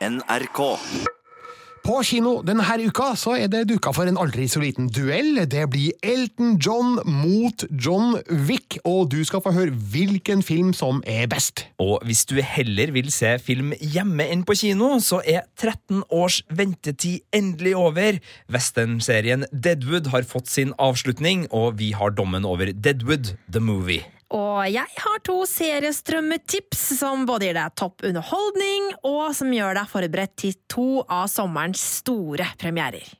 NRK. På kino denne uka så er det duka for en aldri så liten duell. Det blir Elton John mot John Wick, og du skal få høre hvilken film som er best. Og hvis du heller vil se film hjemme enn på kino, så er 13 års ventetid endelig over. Westernserien Deadwood har fått sin avslutning, og vi har dommen over Deadwood, the movie. Og jeg har to seriestrømmetips som både gir deg topp underholdning, og som gjør deg forberedt til to av sommerens store premierer.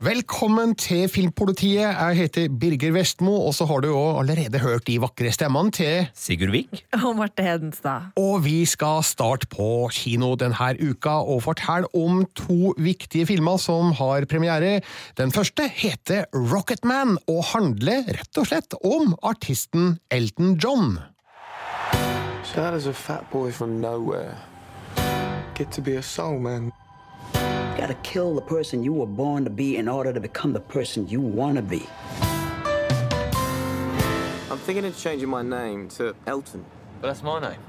Velkommen til Filmpolitiet. Jeg heter Birger Vestmo, og så har du jo allerede hørt de vakre stemmene til Sigurd Vik? Og Marte Hedenstad. Og vi skal starte på kino denne uka og fortelle om to viktige filmer som har premiere. Den første heter Rocketman og handler rett og slett om artisten Elton John. So how does a fat boy from nowhere get to be a soul man? You gotta kill the person you were born to be in order to become the person you wanna be. I'm thinking of changing my name to Elton. But that's my name.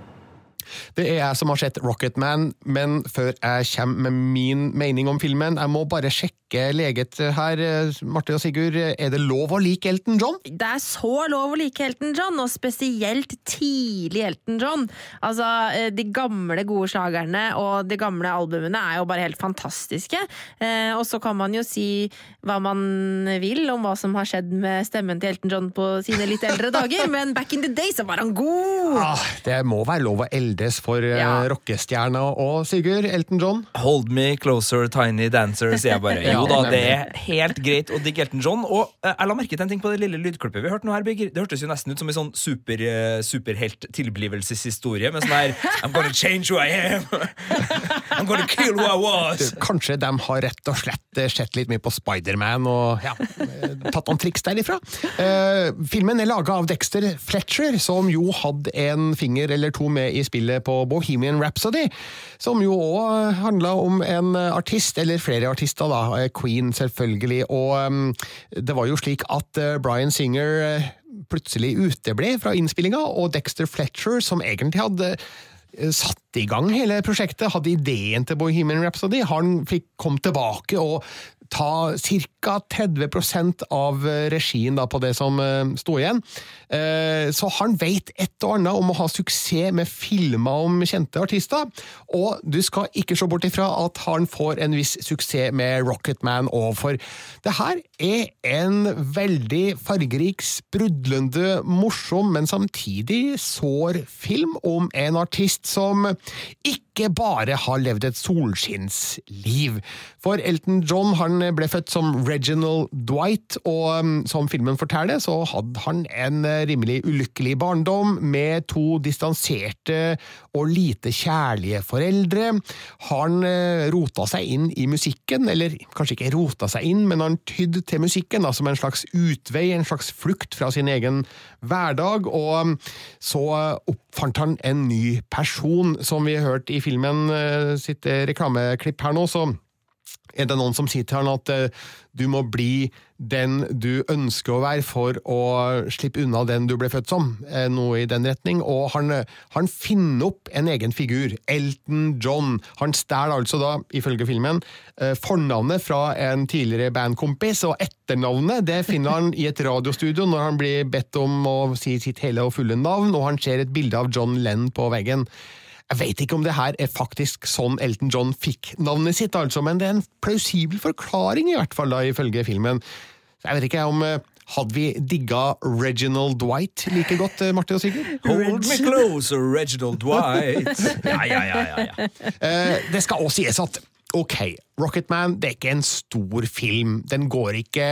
Det er jeg som har sett Rocketman, men før jeg kommer med min mening om filmen, jeg må bare sjekke leget her, Marte og Sigurd. Er det lov å like Elton John? Det er så lov å like Elton John, og spesielt tidlig Elton John. Altså, eh, De gamle, gode slagerne og de gamle albumene er jo bare helt fantastiske. Eh, og så kan man jo si hva man vil om hva som har skjedd med stemmen til Elton John på sine litt eldre dager, men back in the day så var han god! Ah, det må være lov å eldes for eh, Ja. rockestjerna og Sigurd. Elton John. Hold me closer, tiny dancer, sier jeg bare. Jo da, det er helt greit å digge Elton John. Og eh, jeg la merke til en ting på det lille lydklippet vi hørte nå her, Birger. Det hørtes jo nesten ut som en sånn super, eh, superhelt-tilblivelseshistorie med sånn her I'm gonna change who I am. I'm gonna kill who I was. Kanskje de har rett og slett eh, sett litt mye på Spiderman og ja, tatt noen triks derifra. Filmen er laga av Dexter Fletcher, som jo hadde en finger eller to med i spillet på Bohemian Rhapsody, som jo òg handla om en artist, eller flere artister, da. Eh, Queen, selvfølgelig. Og um, det var jo slik at uh, Bryan Singer eh, plutselig uteble fra innspillinga, og Dexter Fletcher, som egentlig hadde eh, satt i gang hele prosjektet, hadde ideen til Bohemian Rhapsody. Han fikk komme tilbake og ta ca. 30% av regien da, på det som eh, sto igjen. Eh, Så han vet et og annet om å ha suksess med filmer om kjente artister, og du skal ikke se bort ifra at han får en viss suksess med Rocketman òg, for det her er en veldig fargerik, sprudlende, morsom, men samtidig sår film om en artist som ikke bare har levd et solskinnsliv. For Elton John han ble født som Reginald Dwight, og um, som filmen forteller, så hadde han en eh, rimelig ulykkelig barndom med to distanserte og lite kjærlige foreldre. Han eh, rota seg inn i musikken, eller kanskje ikke rota seg inn, men han tydde til musikken da, som en slags utvei, en slags flukt fra sin egen hverdag, og um, så oppfant han en ny person, som vi hørte i filmen eh, sitt eh, reklameklipp her nå, så er det noen som sier til han at eh, du må bli den du ønsker å være for å slippe unna den du ble født som, eh, noe i den retning, og han, eh, han finner opp en egen figur, Elton John. Han stjeler altså da, ifølge filmen, fornavnet fra en tidligere bandkompis, og etternavnet det finner han i et radiostudio når han blir bedt om å si sitt hele og fulle navn, og han ser et bilde av John Lenn på veggen. Jeg vet ikke om det her er faktisk sånn Elton John fikk navnet sitt, altså, men det er en plausibel forklaring, i hvert fall da, ifølge filmen. Så jeg vet ikke om eh, Hadde vi digga Reginald Dwight like godt, eh, Marte og Sigurd? Hold me close, Reginald Dwight. Ja, ja, ja, ja, ja. Eh, det skal også sies at ok, Rocketman det er ikke en stor film. Den går ikke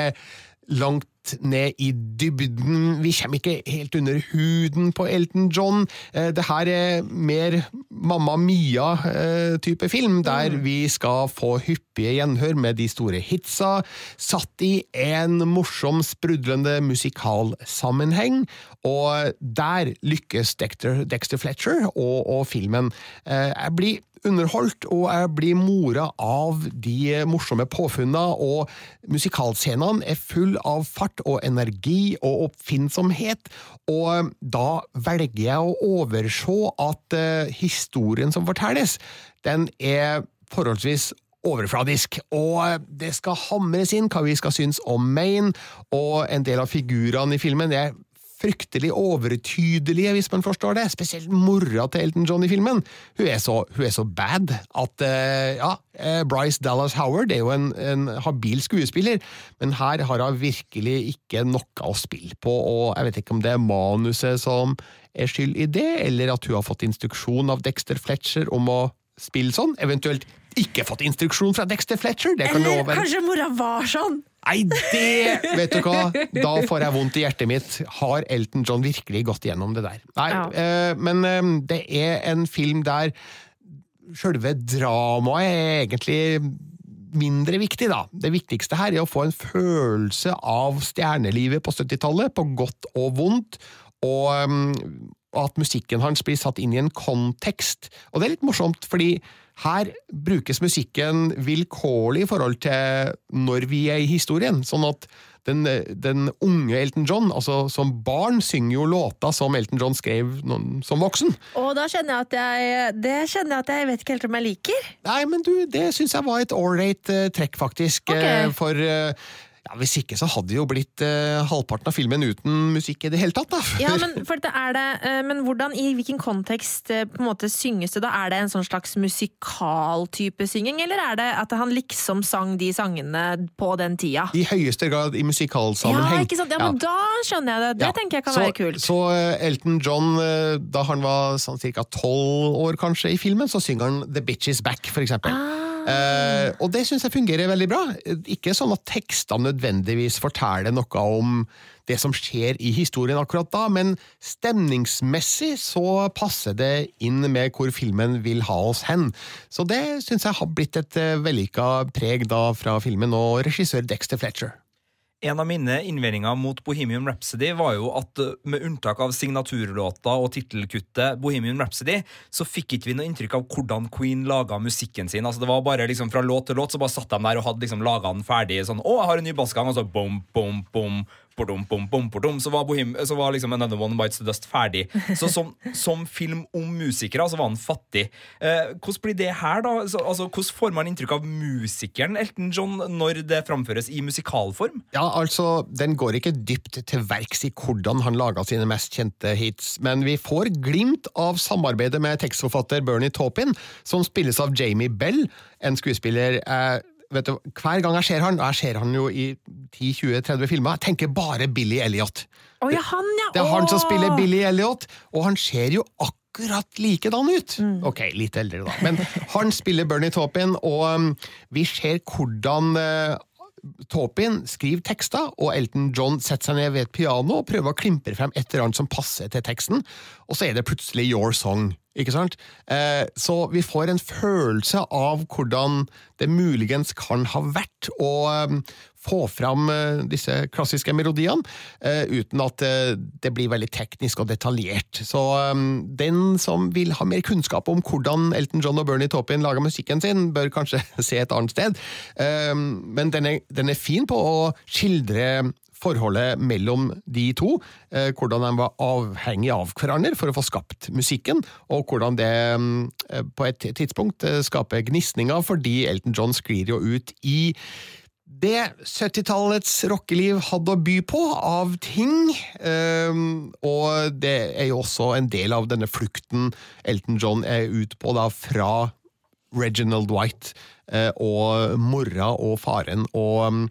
langt litt ned i dybden. Vi kommer ikke helt under huden på Elton John. Eh, Det her er mer Mamma Mia-type film, der vi skal få hyppige gjenhør med de store hitsa, satt i en morsom, sprudlende musikalsammenheng. Og der lykkes Dexter, Dexter Fletcher og, og filmen. Eh, Jeg blir underholdt, og jeg blir mora av de morsomme påfunna, og musikalscenene er full av fart og energi og oppfinnsomhet, og da velger jeg å overse at eh, historien som fortelles, den er forholdsvis overfladisk, og det skal hamres inn hva vi skal synes om Maine, og en del av figurene i filmen er fryktelig overtydelige, hvis man forstår det. Spesielt mora til Elton John i filmen. Hun er så, hun er så bad at eh, Ja, eh, Bryce Dallas Howard er jo en, en habil skuespiller, men her har hun virkelig ikke noe å spille på, og jeg vet ikke om det er manuset som er skyld i det, eller at hun har fått instruksjon av Dexter Fletcher om å spille sånn, eventuelt ikke fått instruksjon fra Dexter Fletcher. Det kan Eller kanskje mora var sånn? Nei, det Vet du hva? Da får jeg vondt i hjertet mitt. Har Elton John virkelig gått gjennom det der? Nei, Ja. eh, men eh, det er en film der sjølve dramaet er egentlig mindre viktig, da. Det viktigste her er å få en følelse av stjernelivet på 70-tallet, på godt og vondt, og um, at musikken hans blir satt inn i en kontekst. Og det er litt morsomt, fordi her brukes musikken vilkårlig i forhold til når vi er i historien, sånn at den, den unge Elton John, altså som barn, synger jo låter som Elton John skrev noen- som voksen. Og da kjenner jeg at jeg Det kjenner jeg at jeg vet ikke helt om jeg liker. Nei, men du, det syns jeg var et ålreit uh, trekk, faktisk. Okay. eh, for eh, ja, hvis ikke så hadde det jo blitt eh, halvparten av filmen uten musikk i det hele tatt, da. Ja, men, for det er det, eh, men hvordan, i hvilken kontekst eh, på en måte synges det da? Er det en sånn slags musikaltype synging, eller er det at han liksom sang de sangene på den tida? I høyeste grad i Ja, musikalsammenheng. ikke sant? Ja, men da skjønner jeg det. Det Ja. tenker jeg kan så, være kult. Så eh, Elton John, eh, da han var sånn ca. tolv år kanskje i filmen, så synger han The Bitch Is Back, for eksempel. Ah. Eh, og det syns jeg fungerer veldig bra. Ikke sånn at tekstene nødvendigvis forteller noe om det som skjer i historien akkurat da, men stemningsmessig så passer det inn med hvor filmen vil ha oss hen. Så det syns jeg har blitt et eh, vellykka preg da fra filmen og regissør Dexter Fletcher. En av mine innvendinger mot Bohemian Rhapsody var jo at uh, med unntak av signaturlåta og tittelkuttet Bohemian Rhapsody, så fikk ikke vi noe inntrykk av hvordan Queen laga musikken sin. Altså Det var bare liksom fra låt til låt, så bare satt de der og hadde liksom laga den ferdig. Sånn 'Å, jeg har en ny bassgang', og så bom, bom, bom. Bom, bom, bordom, så var, Bohem, så var liksom Another One Bites the Dust ferdig. Så som, som film om musikere så var han fattig. Eh, hvordan blir det her, da? Så, altså, hvordan får man inntrykk av musikeren Elton John når det framføres i musikalform? Ja, altså, Den går ikke dypt til verks i hvordan han laga sine mest kjente hits, men vi får glimt av samarbeidet med tekstforfatter Bernie Taupin, som spilles av Jamie Bell, en skuespiller eh, vet du, Hver gang jeg ser han, og jeg ser han jo i 10-20-30 filmer, jeg tenker bare Billy Elliot. Oh, ja, han, ja! Det er han som spiller Billy Elliot, og han ser jo akkurat likedan ut. Ok, litt eldre, da. Men han spiller Bernie Taupin, og um, vi ser hvordan uh, Taupin skriver tekster, og Elton John setter seg ned ved et piano og prøver å klimpre frem et eller annet som passer til teksten, og så er det plutselig Your Song. Ikke sant? Eh, så vi får en følelse av hvordan det muligens kan ha vært å eh, få fram eh, disse klassiske melodiene, eh, uten at eh, det blir veldig teknisk og detaljert. Så eh, den som vil ha mer kunnskap om hvordan Elton John og Bernie Taupin lager musikken sin, bør kanskje se et annet sted. Men den er, den er fin på å skildre forholdet mellom de to, eh, hvordan de var avhengige av hverandre for å få skapt musikken, og hvordan det eh, på et tidspunkt eh, skaper gnisninger, fordi Elton John sklir jo ut i det 70-tallets rockeliv hadde å by på av ting, eh, og det er jo også en del av denne flukten Elton John er ute på da fra Reginald White og mora og faren, og mm,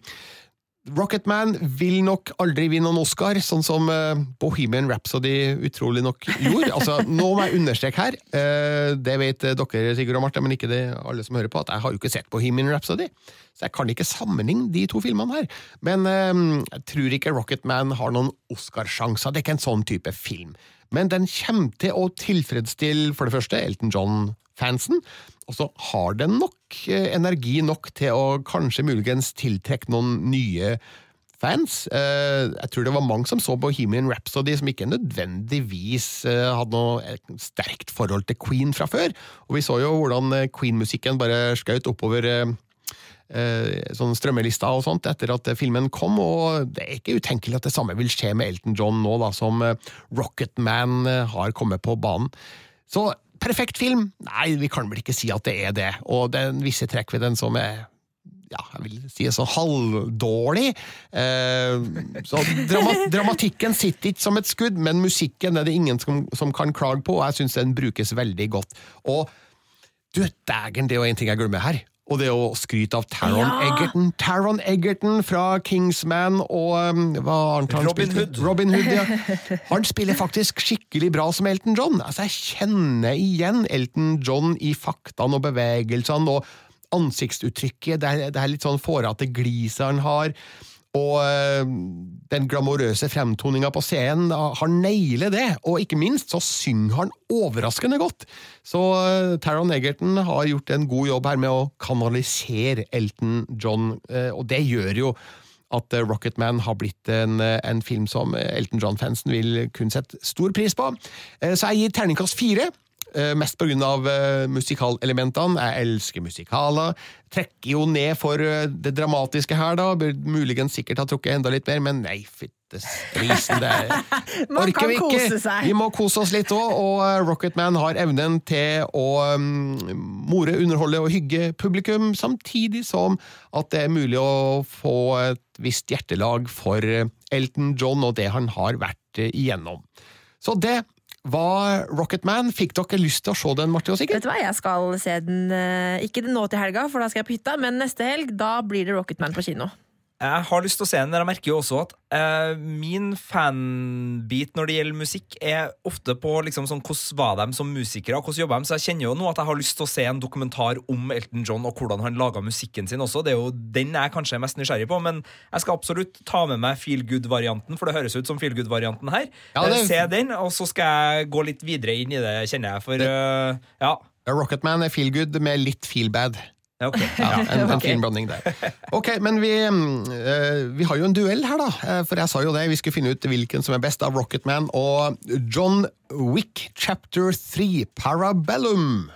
Rocketman vil nok aldri vinne noen Oscar, sånn som eh, Bohemian Rhapsody utrolig nok gjorde. Altså, nå må jeg understreke her, eh, det vet dere Sigurd og Marte, men ikke det alle som hører på, at jeg har jo ikke sett Bohemian Rhapsody. Så jeg kan ikke sammenligne de to filmene her. Men eh, jeg tror ikke Rocketman har noen Oscarsjanser. Det er ikke en sånn type film. Men den kommer til å tilfredsstille, for det første, Elton John-fansen. Og så har den nok eh, energi nok til å kanskje muligens tiltrekke noen nye fans. Eh, jeg tror det var mange som så Bohemian Rhapsody som ikke nødvendigvis eh, hadde noe sterkt forhold til Queen fra før. Og vi så jo hvordan Queen-musikken bare skjøt oppover sånn strømmelista og sånt etter at filmen kom, og det er ikke utenkelig at det samme vil skje med Elton John nå, da, som Rocketman har kommet på banen. Så perfekt film? Nei, vi kan vel ikke si at det er det. Og det er visse trekk ved den som er ja, jeg vil si sånn halvdårlig. Eh, så drama, dramatikken sitter ikke som et skudd, men musikken er det ingen som, som kan klage på, og jeg syns den brukes veldig godt. Og du, dægen, det er jo en ting jeg glemmer her. Og det å skryte av Taron ja. Egerton. Taron Egerton fra Kingsman og um, hva annet han Robin Hood. Robin Hood ja. Han spiller faktisk skikkelig bra som Elton John. Altså, Jeg kjenner igjen Elton John i faktaene og bevegelsene og ansiktsuttrykket. Det er, det er litt sånn fårete gliset han har. Og øh, den glamorøse fremtoninga på scenen har nailer det, og ikke minst så synger han overraskende godt. Så øh, Taron Egerton har gjort en god jobb her med å kanalisere Elton John, øh, og det gjør jo at Rocketman har blitt en, en film som Elton John-fansen vil kun sette stor pris på. Så jeg gir terningkast fire. Eh, mest av uh, musikalelementene. Jeg elsker musikaler. Trekker jo ned for uh, det dramatiske her, da. Burde muligens sikkert ha trukket enda litt mer, men nei, fyttesprisen, det Man kan vi ikke. Vi må kose oss litt òg, og Rocketman har evnen til å um, more, underholde og hygge publikum, samtidig som at det er mulig å få et visst hjertelag for Elton John og det han har vært igjennom. Så det var Rocketman. Fikk dere lyst til å se den, Marte og Sigurd? Vet du hva, jeg skal se den, eh, ikke nå til helga, for da skal jeg på hytta, men neste helg, da blir det Rocketman på kino. Jeg har lyst til å se den, jeg merker jo også at eh, min fanbit når det gjelder musikk, er ofte på liksom sånn hvordan var de som musikere, hvordan jobba de? Så jeg kjenner jo nå at jeg har lyst til å se en dokumentar om Elton John og hvordan han laga musikken sin også. Det er jo den jeg kanskje er mest nysgjerrig på, men jeg skal absolutt ta med meg Feel Good-varianten, for det høres ut som Feel Good-varianten her. Ja, det... Se den, og så skal jeg gå litt videre inn i det, kjenner jeg, for det... uh, ja. Rocketman er feel good med litt feel bad. Okay. Ja, en, en fin blanding der. Ok, Men vi, uh, vi, har jo en duell her, da. Eh, for jeg sa jo det, vi skulle finne ut hvilken som er best av Rocketman og John Wick chapter 3, Parabellum.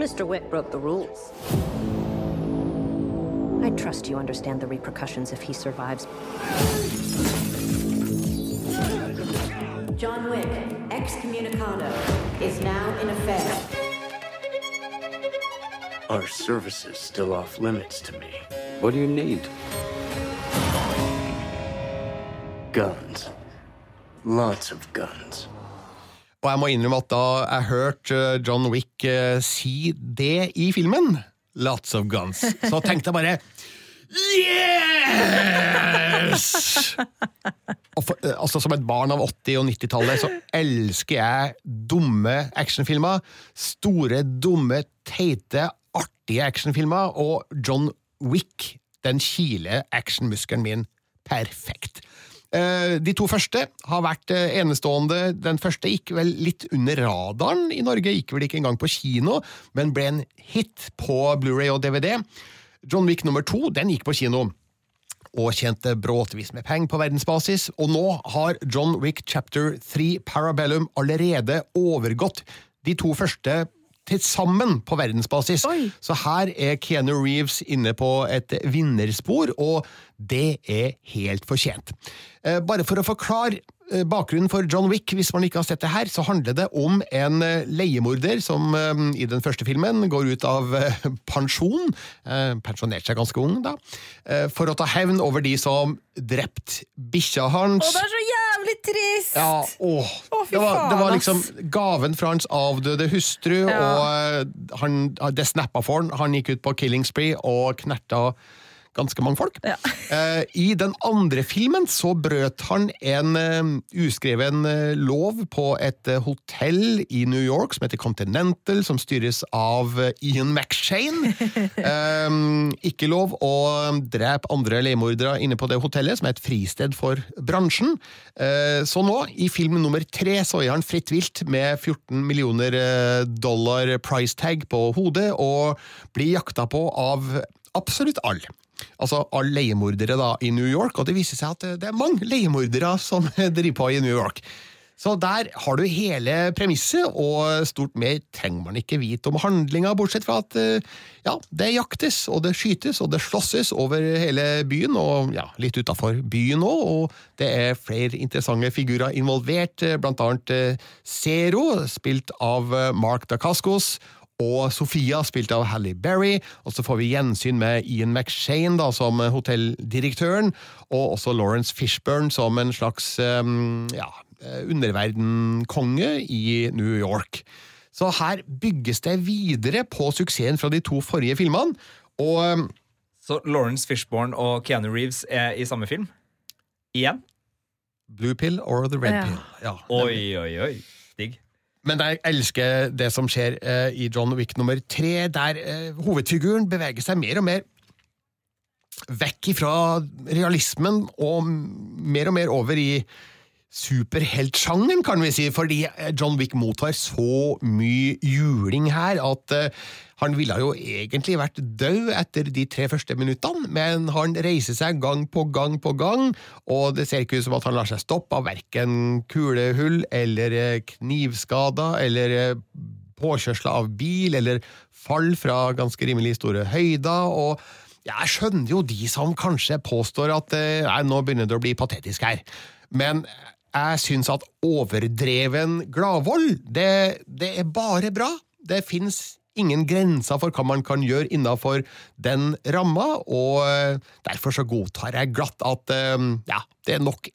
Mr. Wick broke the rules. I trust you understand the repercussions if he survives. John Wick, excommunicado, is now in effect. Are services still off limits to me? What do you need? Guns. Lots of guns. Og jeg må innrømme at da jeg hørte eh, John Wick uh, si det i filmen, Lots of guns, så tenkte jeg bare Yes! For, eh, altså Som et barn av 80- og 90-tallet så elsker jeg dumme actionfilmer. Store, dumme, teite, artige actionfilmer, og John Wick, den kiler actionmuskelen min perfekt. Eh, de to første har vært eh, enestående. Den første gikk vel litt under radaren i Norge, gikk vel ikke engang på kino, men ble en hit på Blu-ray og DVD. John Wick nummer to den gikk på kino og tjente bråtvis med penger på verdensbasis, og nå har John Wick chapter 3 Parabellum allerede overgått de to første til sammen på verdensbasis. Oi. Så her er Keanu Reeves inne på et vinnerspor, og det er helt fortjent. Eh, bare for å forklare bakgrunnen for John Wick, hvis man ikke har sett det her, så handler det om en eh, leiemorder som eh, i den første filmen går ut av eh, pensjon, eh, pensjonerte seg ganske ung da, eh, for å ta hevn over de som drept bikkja hans. Å, det er så jævlig trist! Ja, åh. Å, det, var, det var liksom gaven fra hans avdøde hustru, Ja. og eh, han, det snappa for han. Han gikk ut på killing spree og knerta ganske mange folk. Ja. Eh, I den andre filmen så brøt han en eh, uskreven eh, lov på et hotell i New York som heter Continental, som styres av Ian McShane. Ikke lov å drepe andre leiemordere inne på det hotellet, som er et fristed for bransjen. Så nå, i film nummer tre, så er han fritt vilt med 14 millioner dollar price tag på hodet, og blir jakta på av absolutt alle. Altså alle leiemordere da i New York, og det viser seg at eh, det er mange leiemordere som driver på i New York. Så der har du hele premisset, og stort mer trenger man ikke vite om handlinga, bortsett fra at eh, ja, det jaktes, og det skytes, og det slåsses over hele byen, og ja, litt utafor byen òg, og det er flere interessante figurer involvert, eh, blant annet Zero, spilt av Mark Dacascos, og Sofia, spilt av Halle Berry. Og så får vi gjensyn med Ian McShane da, som hotelldirektøren, og også Lawrence Fishburne som en slags um, ja, underverdenkonge i New York. Så her bygges det videre på suksessen fra de to forrige filmene. Og um, Så Lawrence Fishburne og Keanu Reeves er i samme film? Igjen? Blue Pill or The Red Ja. Pill. Ja, Oi, oi, oi. Men jeg elsker det som skjer eh, i John Wick nummer tre, der eh, hovedfiguren beveger seg mer og mer vekk ifra realismen og mer og mer over i superheltsjangeren, kan vi si, fordi eh, John Wick mottar så mye juling her at eh, han ville jo egentlig vært død etter de tre første minuttene, men han reiser seg gang på gang på gang, og det ser ikke ut som at han lar seg stoppe av verken kulehull eller eh, knivskader eller påkjørsler av bil eller fall fra ganske rimelig store høyder. og jeg skjønner jo de som kanskje påstår at nei, nå begynner det å bli patetisk her. Men jeg syns at overdreven gladvold, det, det er bare bra. Det fins ingen grenser for hva man kan gjøre innafor den ramma, og eh, derfor så godtar jeg glatt at eh, ja, det er nok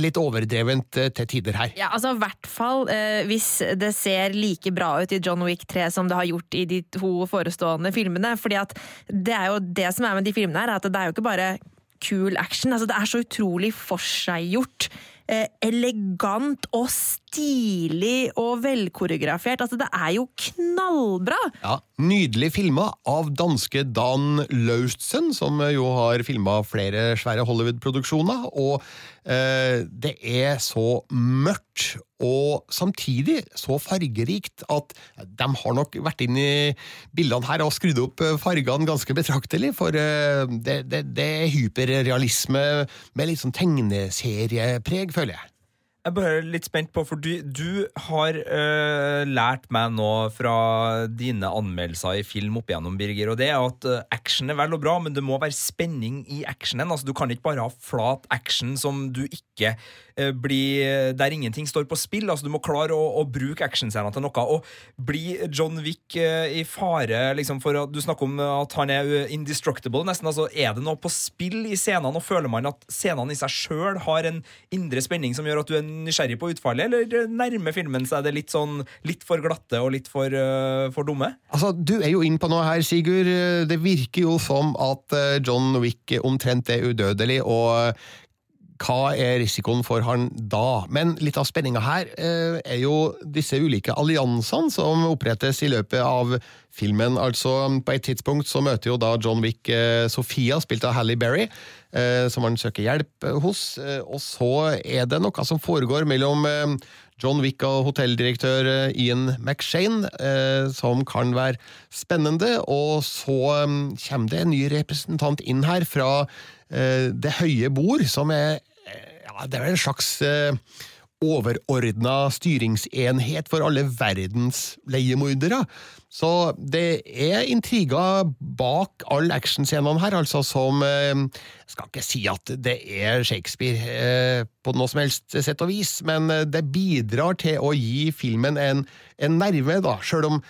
litt overdrevent eh, til tider her. Ja, altså i hvert fall eh, hvis det ser like bra ut i John Wick 3 som det har gjort i de to forestående filmene. fordi at det er jo det som er med de filmene her, at det er jo ikke bare kul action. altså Det er så utrolig forseggjort. Eh, elegant og stilig og velkoreografert. Altså, det er jo knallbra! Ja, Nydelig filma av danske Dan Laustsen, som jo har filma flere svære Hollywood-produksjoner. Og eh, det er så mørkt og samtidig så fargerikt at de har nok vært inn i bildene her og skrudd opp fargene ganske betraktelig, for eh, det, det, det er hyperrealisme med litt sånn tegneseriepreg, føler jeg. Jeg er bare litt spent på, for du, du har uh, lært meg nå fra dine anmeldelser i film opp igjennom, Birger, og det er at uh, action er vel og bra, men det må være spenning i actionen. Altså, du kan ikke bare ha flat action som du ikke øh, blir Der ingenting står på spill. Altså, du må klare å, å bruke actionscenene til noe. Og blir John Wick øh, i fare liksom, for at Du snakker om at han er øh, indestructible, nesten. Altså, er det noe på spill i scenene, og føler man at scenene i seg sjøl har en indre spenning som gjør at du er nysgjerrig på utfallet, eller nærmer filmen seg det litt sånn litt for glatte og litt for, øh, for dumme? Altså, Du er jo inn på noe her, Sigurd. Det virker jo som at eh, John Wick omtrent er udødelig, og hva er risikoen for han da? Men litt av spenninga her eh, er jo disse ulike alliansene som opprettes i løpet av filmen. Altså, På et tidspunkt så møter jo da John Wick eh, Sofia, spilt av Halle Berry, eh, som han søker hjelp eh, hos. Eh, og så er det noe som foregår mellom eh, John Wick og hotelldirektør Ian McShane, som kan være spennende. Og så kommer det en ny representant inn her fra Det høye bord, som er ja, det er vel en slags eh, overordna styringsenhet for alle verdens leiemordere. Så det er intriger bak alle actionscenene her, altså som eh, Jeg skal ikke si at det er Shakespeare eh, på noe som helst sett og vis, men eh, det bidrar til å gi filmen en, en nerve, da, sjøl om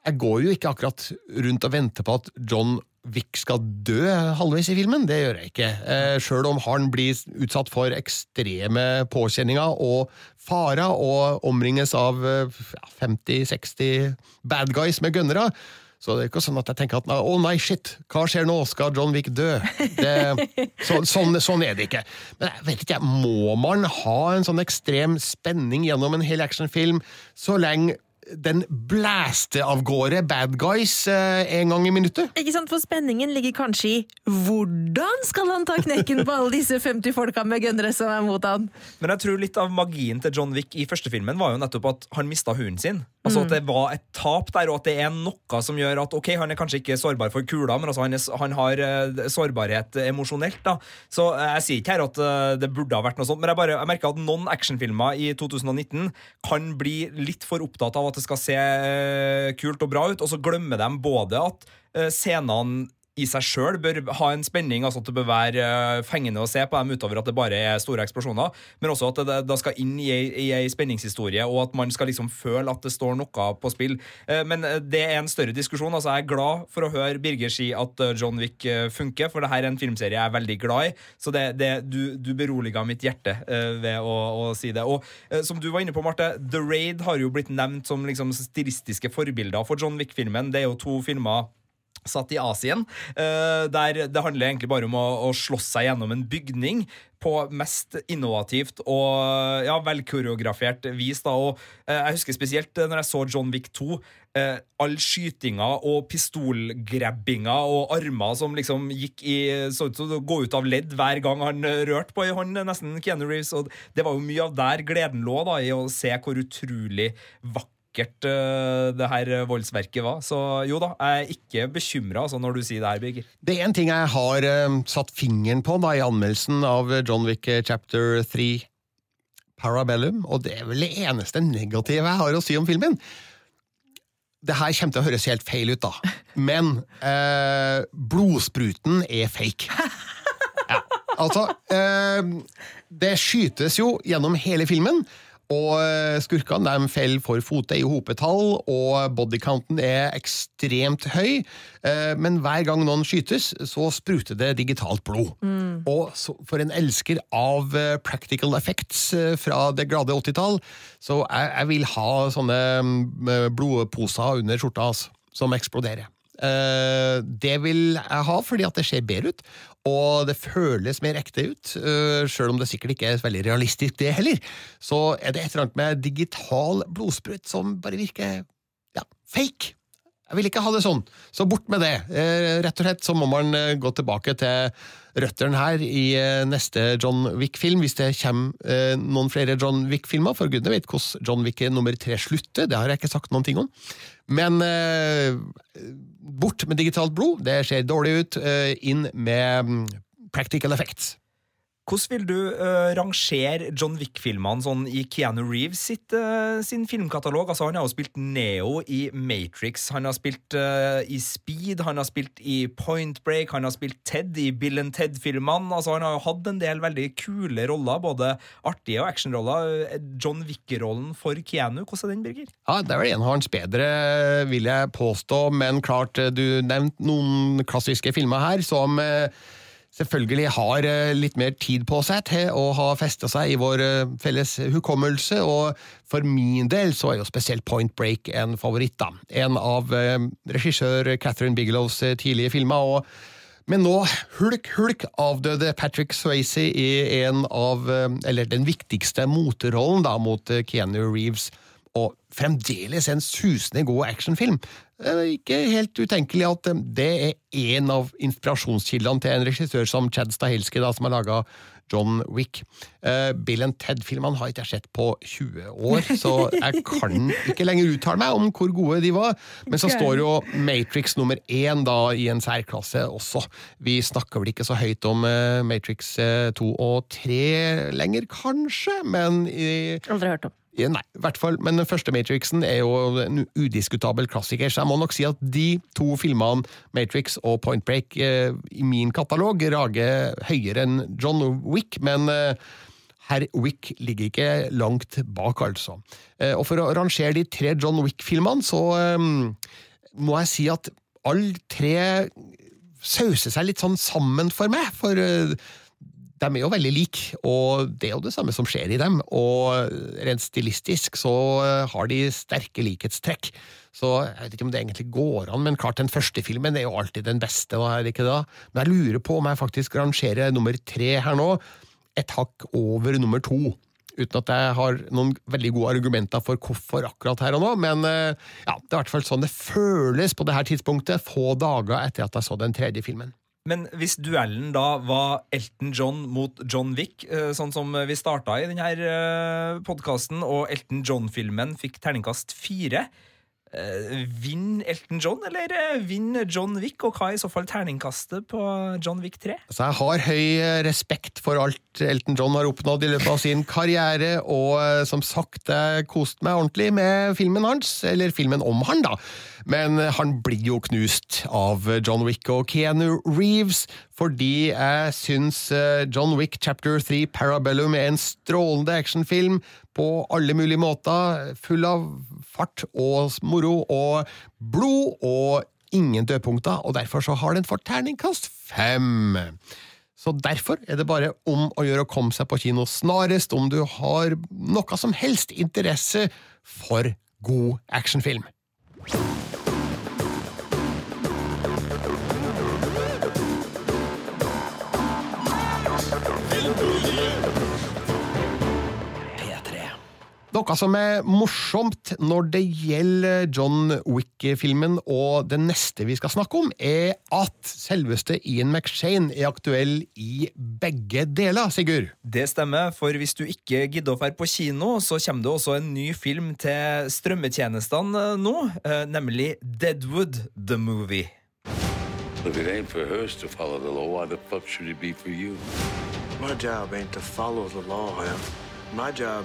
jeg går jo ikke akkurat rundt og venter på at John Wick skal dø halvveis i filmen. Det gjør jeg ikke. Eh, Sjøl om han blir utsatt for ekstreme påkjenninger og farer og omringes av eh, ja, 50-60 bad guys med gønnere, Så det er ikke sånn at jeg tenker at å nei, shit, hva skjer nå, skal John Wick dø? Det, så, sånn, sånn er det ikke. Men jeg vet ikke, må man ha en sånn ekstrem spenning gjennom en hel actionfilm så lenge den blæste av gårde bad guys eh, en gang i minuttet? Ikke sant, For spenningen ligger kanskje i hvordan skal han ta knekken på alle disse 50 folka med gunnere som er mot han? Men jeg tror litt av magien til John Wick i første filmen var jo nettopp at han mista hunden sin. Altså At det var et tap der, og at det er noe som gjør at ok, han er kanskje ikke sårbar for kula, men altså han, er, han har uh, sårbarhet emosjonelt. da. Så uh, jeg sier ikke her at uh, det burde ha vært noe sånt, men jeg, bare, jeg merker at noen actionfilmer i 2019 kan bli litt for opptatt av at det skal se kult og bra ut, og så glemmer de både at scenene i seg sjøl bør ha en spenning, altså at det bør være eh, fengende å se på dem utover at det bare er store eksplosjoner, men også at det da skal inn i ei, i ei spenningshistorie, og at man skal liksom føle at det står noe på spill. Eh, Men eh, det er en større diskusjon. altså Jeg er glad for å høre Birger si at John Wick funker, for det her er en filmserie jeg er veldig glad i. Så det, det, du, du beroliga mitt hjerte ved å, å si det. Og som du var inne på, Marte, The Raid har jo blitt nevnt som liksom stilistiske forbilder for John Wick-filmen. Det er jo to filmer satt i Asien, eh, der det handler egentlig bare om å, å slåss seg gjennom en bygning på mest innovativt og ja, velkoreografert vis. da, og eh, Jeg husker spesielt eh, når jeg så John Wick 2. Eh, all skytinga og pistolgrabbinga og armer som liksom gikk i så ut som å gå ut av ledd hver gang han rørte på ei hånd, nesten Keanu Reeves. og Det var jo mye av der gleden lå, da, i å se hvor utrolig vakkert uh, det her voldsverket var. Så jo da, jeg er ikke bekymra altså, når du sier det her, Birger. Det er en ting jeg har uh, satt fingeren på da, i anmeldelsen av John Wick eh, chapter 3 Parabellum, og det er vel det eneste negative jeg har å si om filmen. Det her kommer til å høres helt feil ut, da, men uh, blodspruten er fake. Ja, altså eh, Det skytes jo gjennom hele filmen, og eh, skurkene de faller for fote i hopetall, og bodycounten er ekstremt høy. Eh, Men hver gang noen skytes, så spruter det digitalt blod. Og for en elsker av eh, practical effects fra det glade 80-tall, så jeg, jeg vil ha sånne mm, blodposer under skjorta altså, som eksploderer. Det vil jeg ha fordi at det ser bedre ut, og det føles mer ekte ut. Uh, Sjøl om det sikkert ikke er veldig realistisk, det heller. Så er det et eller annet med digital blodsprut som bare virker ja, fake. Jeg vil ikke ha det sånn, så bort med det. Eh, rett og slett så må man eh, gå tilbake til røttene her i eh, neste John Wick-film, hvis det kommer eh, noen flere John Wick-filmer, for gudene vet hvordan John Wick nummer tre slutter, det har jeg ikke sagt noen ting om. Men eh, bort med digitalt blod, det ser dårlig ut, eh, inn med mm, practical effects. Hvordan vil du uh, rangere John Wick-filmene sånn i Keanu Reeves sitt, uh, sin filmkatalog? Altså, han har jo spilt Neo i Matrix, han har spilt uh, i Speed, han har spilt i Point Break, han har spilt Ted i Bill and Ted-filmene. Altså, han har jo hatt en del veldig kule roller, både artige og actionroller. John Wick-rollen for Keanu, hvordan er den, Birger? Ja, det er vel en av hans bedre, vil jeg påstå, men klart, du nevnte noen klassiske filmer her som eh, selvfølgelig har eh, litt mer tid på seg til å ha festa seg i vår eh, felles hukommelse, og for min del så er jo spesielt Point Break en favoritt, da. En av eh, regissør Catherine Bigelows tidlige filmer. og men nå, hulk, hulk, avdøde Patrick Swayze i en av, eller den viktigste moterrollen da, mot Keanu Reeves, og fremdeles en susende god actionfilm. Er ikke helt utenkelig at eh, det er en av inspirasjonskildene til en regissør som Chad Stahelski, da, som har laga John Wick. Eh, Bill and Ted-filmene har ikke jeg sett på 20 år, så jeg kan ikke lenger uttale meg om hvor gode de var. Men så står jo Matrix nummer én da i en særklasse også. Vi snakker vel ikke så høyt om eh, Matrix eh, 2 og 3 lenger, kanskje, men i Aldri hørt om. Ja, Nei, i hvert fall, men den første Matrixen er jo en udiskutabel klassiker, så jeg må nok si at de to filmene, Matrix og Point Break, eh, i min katalog rager høyere enn John Wick, men eh, herr Wick ligger ikke langt bak, altså. Eh, og for å rangere de tre John Wick-filmene, så eh, må jeg si at alle tre sauser seg litt sånn sammen for meg, for eh, de er jo veldig like, og det er jo det samme som skjer i dem. Og rent stilistisk så eh, har de sterke likhetstrekk. Så jeg vet ikke om det egentlig går an, men klart den første filmen er jo alltid den beste, er det ikke da? Men jeg lurer på om jeg faktisk rangerer nummer tre her nå, et hakk over nummer to. Uten at jeg har noen veldig gode argumenter for hvorfor akkurat her og nå, men eh, ja, det er i hvert fall sånn det føles på det her tidspunktet, få dager etter at jeg så den tredje filmen. Men hvis duellen da var Elton John mot John Wick, eh, sånn som vi starta i denne podkasten, og Elton John-filmen fikk terningkast fire, eh, vinner Elton John, eller vinn vinner John Wick? Og hva er i så fall terningkastet på John Wick 3? Altså, jeg har høy eh, respekt for alt Elton John har oppnådd i løpet av sin karriere, og eh, som sagt, jeg koste meg ordentlig med filmen hans, eller filmen om han, da. Men eh, han blir jo knust av John Wick og Keanu Reeves, fordi jeg syns eh, John Wick Chapter 3 Parabellum er en strålende actionfilm på alle mulige måter, full av fart og moro og blod og ingen dødpunkter, og derfor så har den fått terningkast fem. Så derfor er det bare om å gjøre å komme seg på kino snarest om du har noe som helst interesse for god actionfilm. Noe som er morsomt når det gjelder John Wick-filmen og det neste vi skal snakke om, er at selveste Ian McShane er aktuell i begge deler, Sigurd. Det stemmer, for hvis du ikke gidder å dra på kino, så kommer det også en ny film til strømmetjenestene eh, nå, eh, nemlig Deadwood The Movie. If it ain't for hers to follow the law, why the fuck should it be for you? My job ain't to follow the law, Em. My job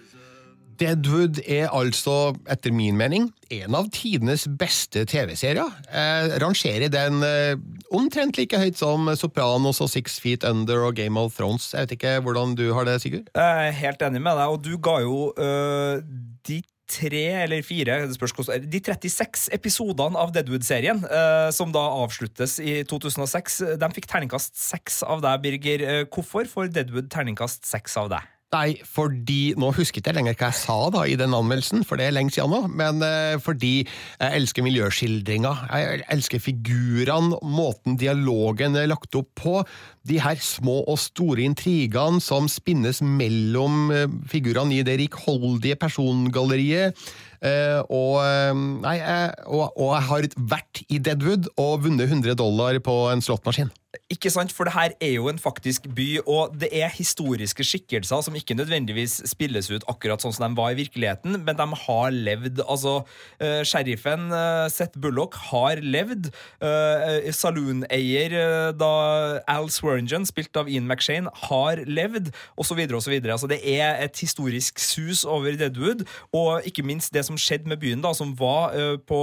Deadwood er altså, etter min mening, en av tidenes beste TV-serier. Eh, rangerer den eh, omtrent like høyt som Sopranos og Six Feet Under og Game of Thrones. Jeg vet ikke hvordan du har det, Sigurd? Jeg er helt enig med deg, og du ga jo øh, de tre eller fire De 36 episodene av Deadwood-serien, eh, som da avsluttes i 2006, de fikk terningkast seks av deg, Birger. Øh, Hvorfor får Deadwood terningkast seks av deg? Nei, fordi Nå husket jeg lenger hva jeg sa da i den anmeldelsen, for det er lenge siden nå, men eh, fordi jeg elsker miljøskildringa. Jeg elsker figurene, måten dialogen er lagt opp på. De her små og store intrigene som spinnes mellom eh, figurene i det rikholdige persongalleriet. Eh, og, eh, nei, jeg, og, og jeg har vært i Deadwood og vunnet 100 dollar på en slåttmaskin. Ikke sant, for det her er jo en faktisk by, og det er historiske skikkelser som ikke nødvendigvis spilles ut akkurat sånn som de var i virkeligheten, men de har levd. Altså, uh, sheriffen uh, Seth Bullock har levd. Uh, Saloon-eier uh, Al Swearingen, spilt av Ian McShane, har levd, osv., osv. Altså, det er et historisk sus over Deadwood, og ikke minst det som skjedde med byen, da, som var på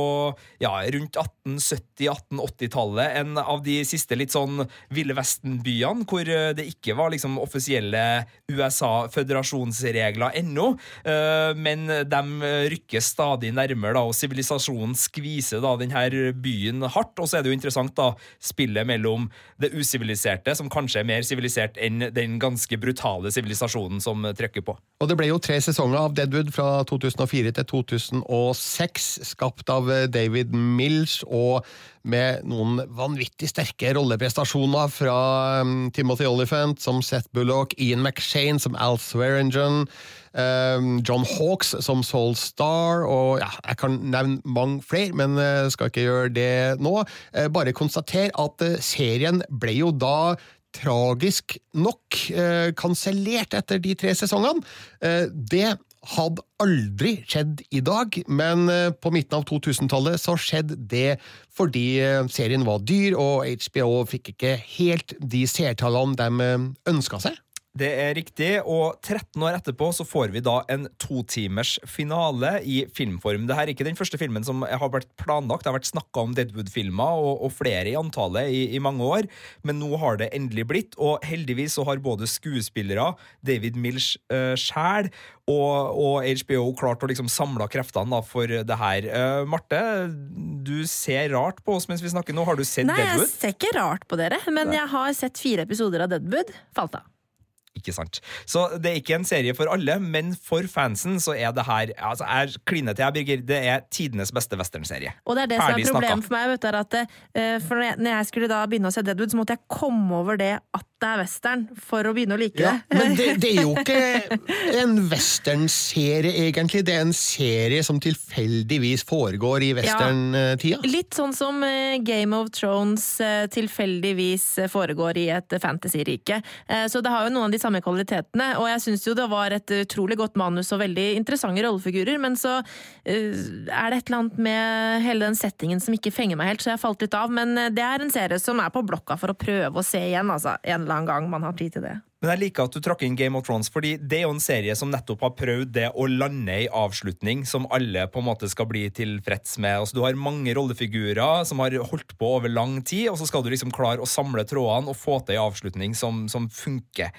ja, rundt 1870-1880-tallet, en av de siste litt sånn sånn Ville Vesten-byene, hvor eh, det ikke var liksom offisielle USA-føderasjonsregler ennå, eh, men de rykker stadig nærmere, da, og sivilisasjonen skviser da denne byen hardt. Og så er det jo interessant, da, spillet mellom det usiviliserte, som kanskje er mer sivilisert enn den ganske brutale sivilisasjonen som trykker på. Og det ble jo tre sesonger av Deadwood fra 2004 til 2006, skapt av David Mills og med noen vanvittig sterke rolleprestasjoner fra um, Timothy Oliphant som Seth Bullock, Ian McShane som Al Swearingen, um, John Hawks som Soul Star, og ja, jeg kan nevne mange flere, men uh, skal ikke gjøre det nå. Uh, bare konstater at uh, serien ble jo da tragisk nok eh, kansellert etter de tre sesongene. Eh, det hadde aldri skjedd i dag, men eh, på midten av 2000-tallet så skjedde det fordi eh, serien var dyr, og HBO fikk ikke helt de seertallene de ønska seg. Det er riktig, og 13 år etterpå så får vi da en totimers finale i filmform. Dette er ikke den første filmen som har vært planlagt. Det har vært snakka om Deadwood-filmer og, og, flere i antallet i, i, mange år, men nå har det endelig blitt, og heldigvis så har både skuespillere, David Milch uh, sjæl og, og, HBO klart å liksom samle kreftene da, for det her. Uh, Marte, du ser rart på oss mens vi snakker nå. Har du sett Nei, Deadwood? Nei, jeg ser ikke rart på dere, men Nei. jeg har sett fire episoder av Deadwood. Falt av. Ikke sant. Så det er ikke en serie for alle, men for fansen så er det her altså er Kline til jeg, Birger. Det er tidenes beste westernserie. Og det er det Ferdig som er problemet snakka. for meg. Vet du, at uh, for når jeg, skulle da begynne å se Deadwood, så måtte jeg komme over det at det er western, for å begynne å like Ja, det. men det, det er jo ikke en westernserie, egentlig. Det er en serie som tilfeldigvis foregår i westerntida. Litt sånn som eh, Game of Thrones eh, tilfeldigvis foregår i et fantasyrike. Eh, Så det har jo noen av de samme kvalitetene, og jeg syns jo det var et utrolig godt manus og veldig interessante rollefigurer, men så uh, er det et eller annet med hele den settingen som ikke fenger meg helt, så jeg falt litt av. Men eh, det er en serie som er på blokka for å prøve å se igjen, altså. En eller annen gang man har tid til det. Men jeg liker at du trakk inn Game of Thrones, fordi det er jo en serie som nettopp har prøvd det å lande i avslutning som alle på en måte skal bli tilfreds med. Altså, du har mange rollefigurer som har holdt på over lang tid, og så skal du liksom klare å samle trådene og få til ei avslutning som, som funker.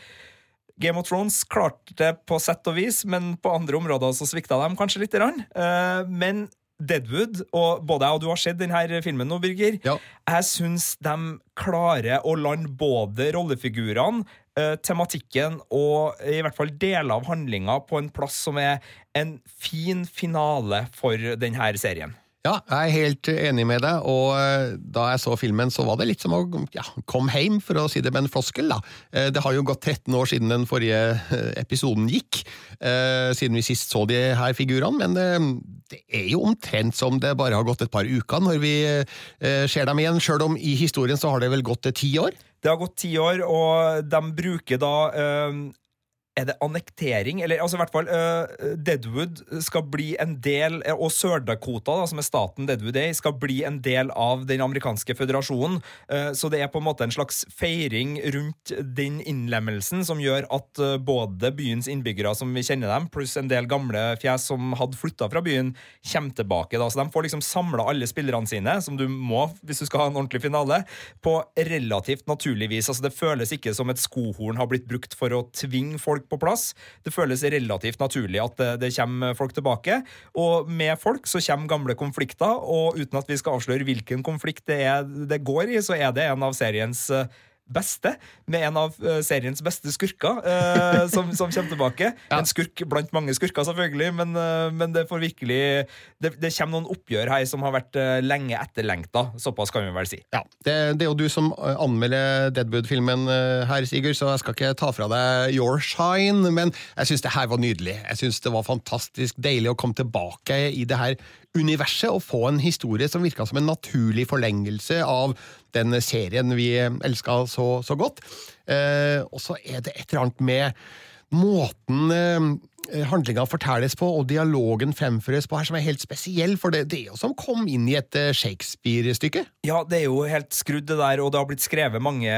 Game of Thrones klarte det på sett og vis, men på andre områder så svikta de kanskje litt. Uh, men Deadwood, og både jeg og du har sett denne filmen nå, Birger. Ja. Jeg syns de klarer å lande både rollefigurene, eh, tematikken og i hvert fall deler av handlinga på en plass som er en fin finale for denne serien. Ja, jeg er helt enig med deg, og eh, da jeg så filmen, så var det litt som å ja, komme hjem, for å si det med en floskel. da. Eh, Det har jo gått 13 år siden den forrige eh, episoden gikk, siden vi sist så de her figurene, men det er jo omtrent som det bare har gått et par uker når vi ser dem igjen, sjøl om i historien så har det vel gått ti år? Det har gått ti år, og de bruker da er det annektering? Eller altså i hvert fall uh, Deadwood skal bli en del eh, Og Sør-Dakota, som er staten Deadwood er, skal bli en del av den amerikanske føderasjonen. Uh, så det er på en måte en slags feiring rundt den innlemmelsen som gjør at uh, både byens innbyggere, som vi kjenner dem, pluss en del gamle fjes som hadde flytta fra byen, kommer tilbake. Da. Så de får liksom samla alle spillerne sine, som du må hvis du skal ha en ordentlig finale, på relativt naturlig vis. Altså Det føles ikke som et skohorn har blitt brukt for å tvinge folk på plass. Det føles relativt naturlig at det, det kommer folk tilbake. Og med folk så kommer gamle konflikter, og uten at vi skal avsløre hvilken konflikt det, er det går i, så er det en av seriens eh, beste, med en av eh, seriens beste skurker eh, som, som kommer tilbake. En skurk blant mange skurker, selvfølgelig, men, eh, men det får virkelig det, det kommer noen oppgjør her som har vært lenge etterlengta. Såpass kan vi vel si. Ja, det, det er jo du som anmelder Deadwood-filmen her, Sigurd, så jeg skal ikke ta fra deg your shine, men jeg syns det her var nydelig. Jeg syns det var fantastisk deilig å komme tilbake i det her universet og få en historie som virka som en naturlig forlengelse av den serien vi elska så, så godt. Eh, og så er det et eller annet med måten eh, handlinga fortelles på, og dialogen fremføres på her, som er helt spesiell, for det, det er jo som kom inn i et eh, Shakespeare-stykke. Ja, det er jo helt skrudd det der, og det har blitt skrevet mange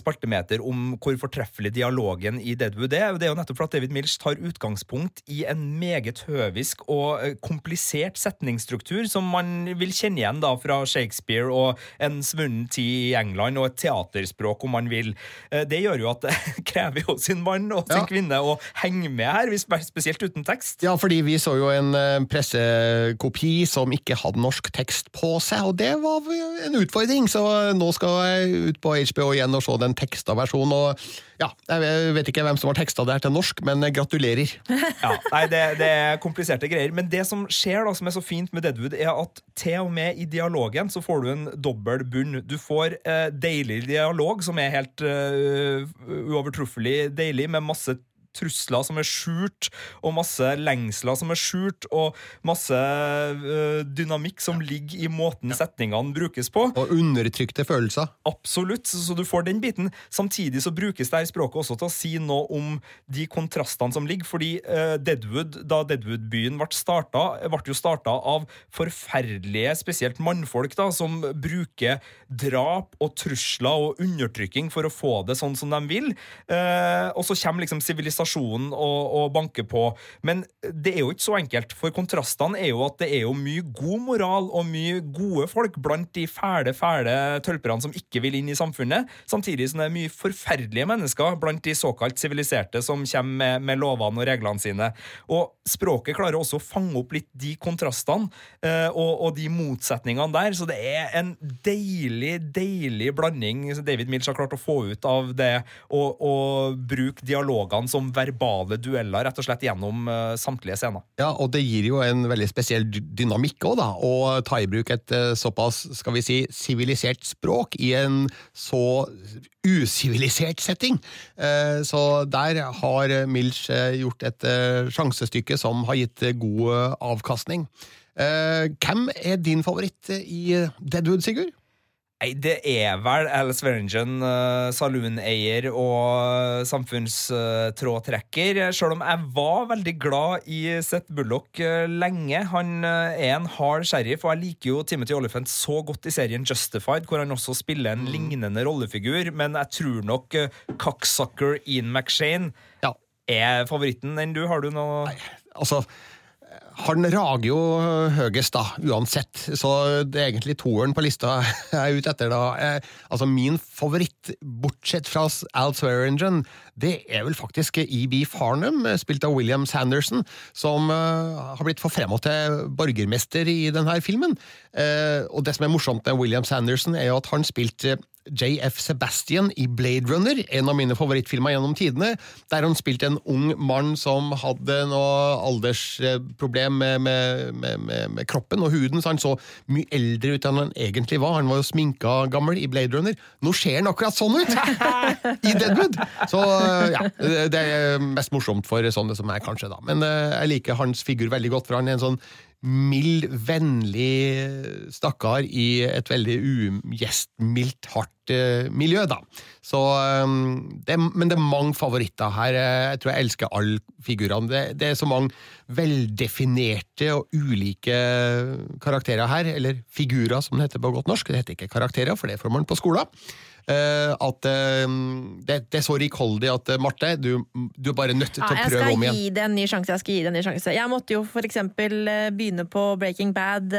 spaltemeter om hvor fortreffelig dialogen i Deadwood er. Det er jo nettopp for at David Milch tar utgangspunkt i en meget høvisk og eh, komplisert setningsstruktur som man vil kjenne igjen da fra Shakespeare og En svunnen tid i England og et teaterspråk, om man vil. Eh, Det gjør jo at det krever jo sin mann og sin Ja. kvinne å henge med her, hvis- spesielt uten tekst. Ja, fordi vi så jo en eh, pressekopi som ikke hadde norsk tekst på seg, og det var en utfordring, så nå skal jeg ut på HBO igjen og se den teksta versjonen, og ja, jeg vet ikke hvem som har teksta det her til norsk, men gratulerer. Ja, nei, det, det er kompliserte greier. Men det som skjer da, som er så fint med Deadwood, er at til og med i dialogen så får du en dobbel bunn. Du får eh, deilig dialog, som er helt eh, uovertruffelig deilig, med masse trusler som er skjult, og masse lengsler som er skjult, og masse uh, dynamikk som ligger i måten setningene brukes på. Og undertrykte følelser. Absolutt, så så du får den biten. Samtidig så brukes det her språket også til å si noe om de kontrastene som ligger, fordi uh, Deadwood, da Deadwood-byen ble starta, ble jo starta av forferdelige, spesielt mannfolk, da, som bruker drap og trusler og undertrykking for å få det sånn som de vil. uh, og så kommer liksom sivilisasjonen og, og banke på. Men det er jo ikke så enkelt, for kontrastene er jo at det er jo mye god moral og mye gode folk blant de fæle, fæle tølperne som ikke vil inn i samfunnet, samtidig som det er mye forferdelige mennesker blant de såkalt siviliserte som kommer med, med lovene og reglene sine. Og språket klarer også å fange opp litt de kontrastene eh, og, og de motsetningene der, så det er en deilig, deilig blanding David Milch har klart å få ut av det og, og bruke dialogene som verbale dueller, rett og slett gjennom eh, samtlige scener. Ja, og det gir jo en veldig spesiell dynamikk òg, da. Å ta i bruk et eh, såpass, skal vi si, sivilisert språk i en så usivilisert setting. Eh, Så der har Milch gjort et sjansestykke som har gitt god avkastning. Hvem er din favoritt i Deadwood, Sigurd? Nei, det er vel Alice Swearingen, uh, salooneier og samfunnstrådtrekker. Selv om jeg var veldig glad i Seth Bullock eh, lenge. Han eh, er en hard sheriff, og jeg liker jo Timothy Oliphant så godt i serien Justified, hvor han også spiller en lignende rollefigur, men jeg tror nok cocksucker Ian McShane Ja, er favoritten enn du. Har du noe Nei, altså han rager jo høyest, da, uansett, så det er egentlig toeren på lista jeg er ute etter. da. Eh, altså Min favoritt, bortsett fra Al Swearingen, det er vel faktisk E.B. Farnham, eh, spilt av William Sanderson, som eh, har blitt forfremma til borgermester i denne filmen. Og det som er morsomt med William Sanderson, er jo at han spilte JF Sebastian i Blade Runner, en av mine favorittfilmer gjennom tidene, der han spilte en ung mann som hadde noe aldersproblem med, med, med, med, kroppen og huden, så han så mye eldre ut enn han egentlig var. Han var jo sminka gammel i Blade Runner. Nå ser han akkurat sånn ut! I Deadwood! Så ja, det er mest morsomt for sånne som meg, kanskje, da. Men eh, jeg liker hans figur veldig godt, for han er en sånn mild, vennlig stakkar i et veldig ugjestmildt, hardt eh, miljø, da. Så, eh, det, er- men det er mange favoritter her. Jeg tror jeg elsker alle figurene. Det, det er så mange veldefinerte og ulike karakterer her, eller figurer som det heter på godt norsk. Det heter ikke karakterer, for det får man på skolen. Eh, at eh, det, det er så rikholdig at eh, Marte, du, du er bare nødt til Ja, å prøve om igjen. gi det en ny sjanse. Jeg skal gi det en ny sjanse. Jeg måtte jo for eksempel eh, begynne på Breaking Bad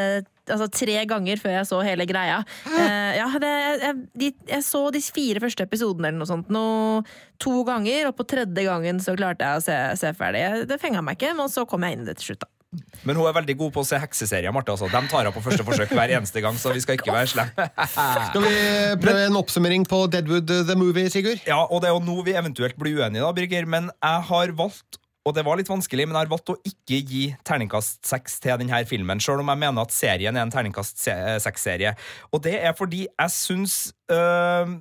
altså tre ganger før jeg så hele greia. Uh, ja, det, jeg, de, jeg så de fire første episodene eller noe sånt noe, to ganger, og på tredje gangen så klarte jeg å se, se ferdig. Det fenga meg ikke, men så kom jeg inn i det til slutt. da. Men hun er veldig god på å se hekseserier, Martha, Altså. De tar henne på første forsøk hver eneste gang, så vi skal ikke være slemme. Skal vi prøve en oppsummering på Deadwood the Movie, Sigurd? Ja, og det er jo nå vi eventuelt blir uenige, da, Birger. Men jeg har valgt og det var litt vanskelig, men jeg har valgt å ikke gi terningkast seks til denne filmen, sjøl om jeg mener at serien er en terningkast seks-serie. Og det er fordi jeg syns øh,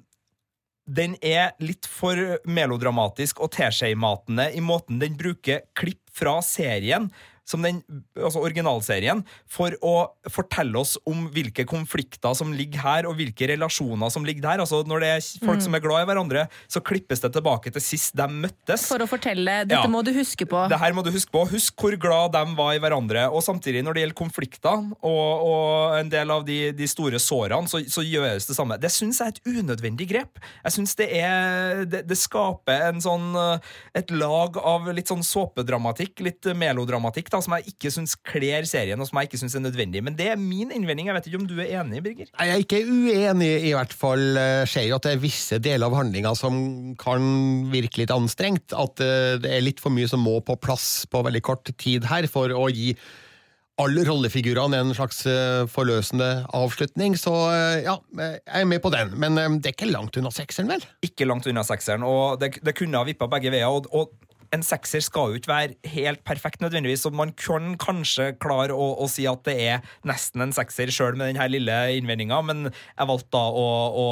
den er litt for melodramatisk og teskjematende i måten den bruker klipp fra serien som den altså originalserien for å fortelle oss om hvilke konflikter som ligger her, og hvilke relasjoner som ligger der. Altså Når det er folk som er glad i hverandre, så klippes det tilbake til sist de møttes. For å fortelle Dette Ja. må du huske på. Det her må du huske på. Husk hvor glad de var i hverandre. Og samtidig, når det gjelder konflikter og, og en del av de, de store sårene, så, så gjøres det samme. Det syns jeg er et unødvendig grep. Jeg synes det, er, det, det skaper en sånn, eh, et lag av litt sånn såpedramatikk, litt melodramatikk, da, som jeg ikke syns kler serien, og som jeg ikke syns er nødvendig. Men det er min innvending. Jeg vet ikke om du er enig, Birger? Nei, Jeg er ikke uenig, i hvert fall. Eh, Ser jo at det er visse deler av handlinga som kan virke litt anstrengt. At eh, det er litt for mye som må på plass på veldig kort tid her for å gi alle rollefigurene en slags eh, forløsende avslutning. Så ja, jeg er med på den. Men det er ikke langt unna sekseren, vel? Ikke langt unna sekseren, og det, det kunne ha vippa begge veier. Og, og en sekser skal jo ikke være helt perfekt, nødvendigvis, så man kan kanskje klare å, å si at det er nesten en sekser sjøl med denne lille innvendinga, men jeg valgte da å, å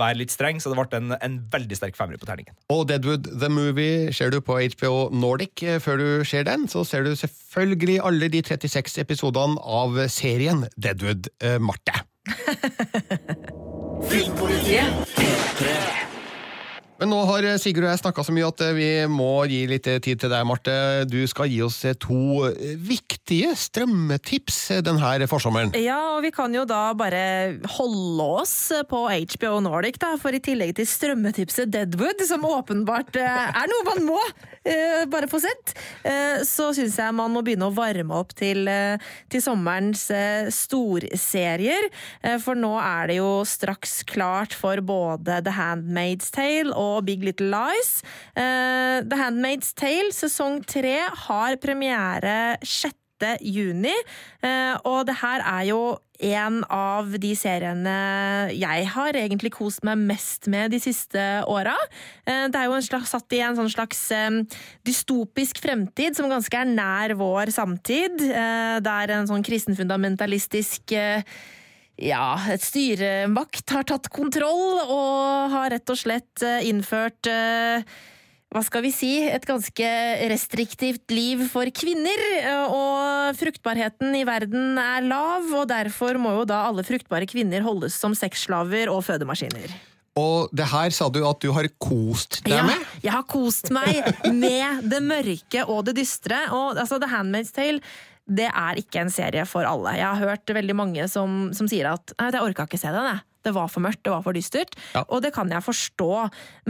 være litt streng, så det ble en, en veldig sterk femmer på terningen. Og Deadwood The Movie ser du på HBO Nordic. Eh, Før du ser den, så ser du selvfølgelig alle de 36 episodene av serien Deadwood eh, Marte. Men nå har Sigurd og jeg snakka så mye at vi må gi litt tid til deg, Marte. Du skal gi oss to viktige strømmetips denne forsommeren. Ja, og vi kan jo da bare holde oss på HBO Nordic, da, for i tillegg til strømmetipset Deadwood, som åpenbart eh, er noe man må eh, bare få sett, eh, så syns jeg man må begynne å varme opp til, eh, til sommerens eh, storserier. Eh, for nå er det jo straks klart for både The Handmaid's Tale og Big Little Lies. Eh, The Handmaid's Tale sesong tre har premiere 6 juni, eh, og det her er jo en av de seriene jeg har egentlig kost meg mest med de siste åra. Eh, Det er jo slags, satt i en sånn slags dystopisk fremtid som ganske er nær vår samtid. Det er en sånn kristenfundamentalistisk ja, et styremakt har tatt kontroll og har rett og slett eh, innført eh, hva skal vi si, et ganske restriktivt liv for kvinner, eh, og fruktbarheten i verden er lav, og derfor må jo da alle fruktbare kvinner holdes som sexslaver og fødemaskiner. Og det her sa du at du har kost deg med? Ja, jeg har kost meg med det mørke og det dystre. Og altså, The Handmaid's Tale det er ikke en serie for alle. Jeg har hørt veldig mange som, som sier at «Nei, jeg orka ikke se den. Jeg. Det var for mørkt, det var for dystert. Ja. Og det kan jeg forstå.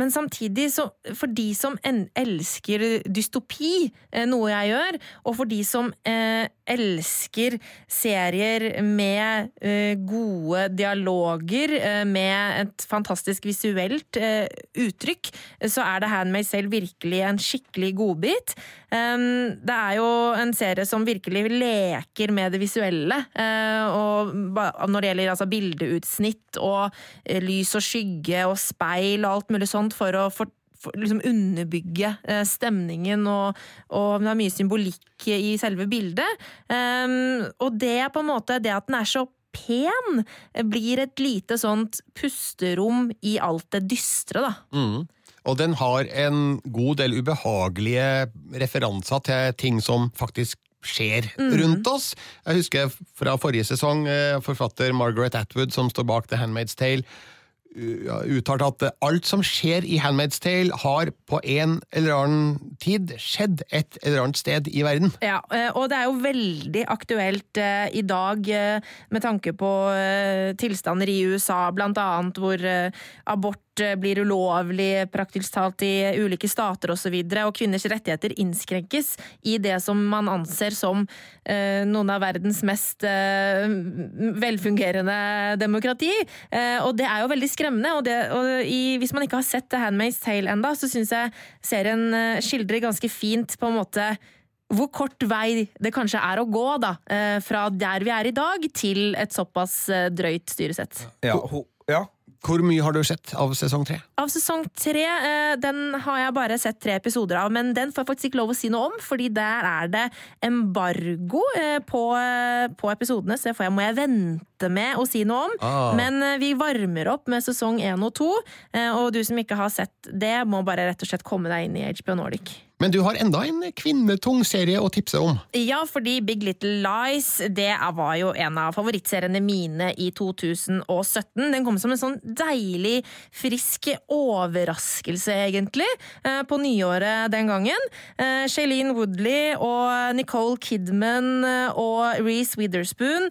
Men samtidig, så, for de som elsker dystopi, eh, noe jeg gjør, og for de som eh, elsker serier med eh, gode dialoger, eh, med et fantastisk visuelt eh, uttrykk, så er det Handmade selv virkelig en skikkelig godbit. Det er jo en serie som virkelig leker med det visuelle. eh, og når det gjelder altså, bildeutsnitt og eh, lys og skygge og speil og alt mulig sånt for å for, for, liksom underbygge eh, stemningen, og, og det er mye symbolikk i selve bildet. Og det er på en måte det at den er så pen, blir et lite sånt pusterom i alt det dystre, da. Mm. Og den har en god del ubehagelige referanser til ting som faktisk skjer rundt oss. Jeg husker fra forrige sesong eh, forfatter Margaret Atwood, som står bak The Handmaid's Tale, uttalte at alt som skjer i Handmaid's Tale, har på en eller annen tid skjedd et eller annet sted i verden. Ja, eh, og det er jo veldig aktuelt eh, i dag med tanke på tilstander i USA, blant annet hvor abort blir ulovlig praktisk talt i ulike stater osv., og, så videre, og kvinners rettigheter innskrenkes i det som man anser som eh, noen av verdens mest eh, velfungerende demokrati. Eh, og det er jo veldig skremmende. Og, det, og i, hvis man ikke har sett The Handmaid's Tale enda, så syns jeg serien eh, skildrer ganske fint på en måte hvor kort vei det kanskje er å gå da, eh, fra der vi er i dag, til et såpass eh, drøyt styresett. Ja, ja. Hvor mye har du sett av sesong tre? Av sesong tre, eh, den har jeg bare sett tre episoder av, men den får jeg faktisk ikke lov å si noe om, fordi der er det embargo eh, på, eh, på episodene, så det må jeg vente vente med å si noe om. Ah. Men eh, vi varmer opp med sesong én og to, eh, og du som ikke har sett det, må bare rett og slett komme deg inn i HBO Nordic. Men du har enda en kvinnetung serie å tipse om. Ja, fordi Big Little Lies det var jo en av favorittseriene mine i 2017. Den kom som en sånn deilig, frisk overraskelse, egentlig, eh, på nyåret den gangen. Shailene Woodley og Nicole Kidman og Reece Witherspoon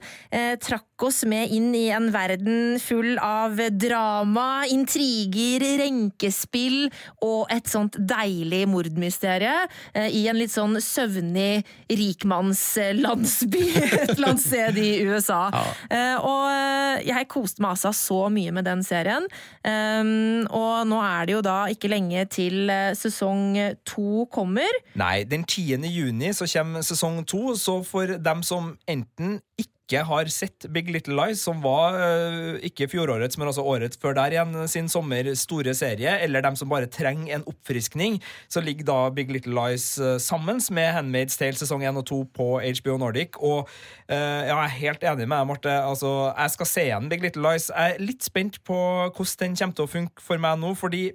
trakk trakk oss med inn i en verden full av drama, intriger, renkespill og et sånt deilig mordmysterium eh, i en litt sånn søvnig rikmannslandsby et eller annet sted i USA. Ja. Og eh, jeg koste meg altså så mye med den serien. Og nå er det jo da ikke lenge til eh, sesong to kommer. Nei, den 10. juni så kommer sesong to, så for dem som enten ikke har sett Big Little Lies, som var øh, ikke fjorårets, men altså året før der igjen, sin sommer store serie, eller dem som bare trenger en oppfriskning, så ligger da Big Little Lies øh, sammen med Handmaid's Tale sesong 1 og 2 på HBO Nordic. Og øh, ja, jeg er helt enig med deg, Marte. Altså, jeg skal se igjen Big Little Lies. Jeg er litt spent på hvordan den kommer til å funke for meg nå, fordi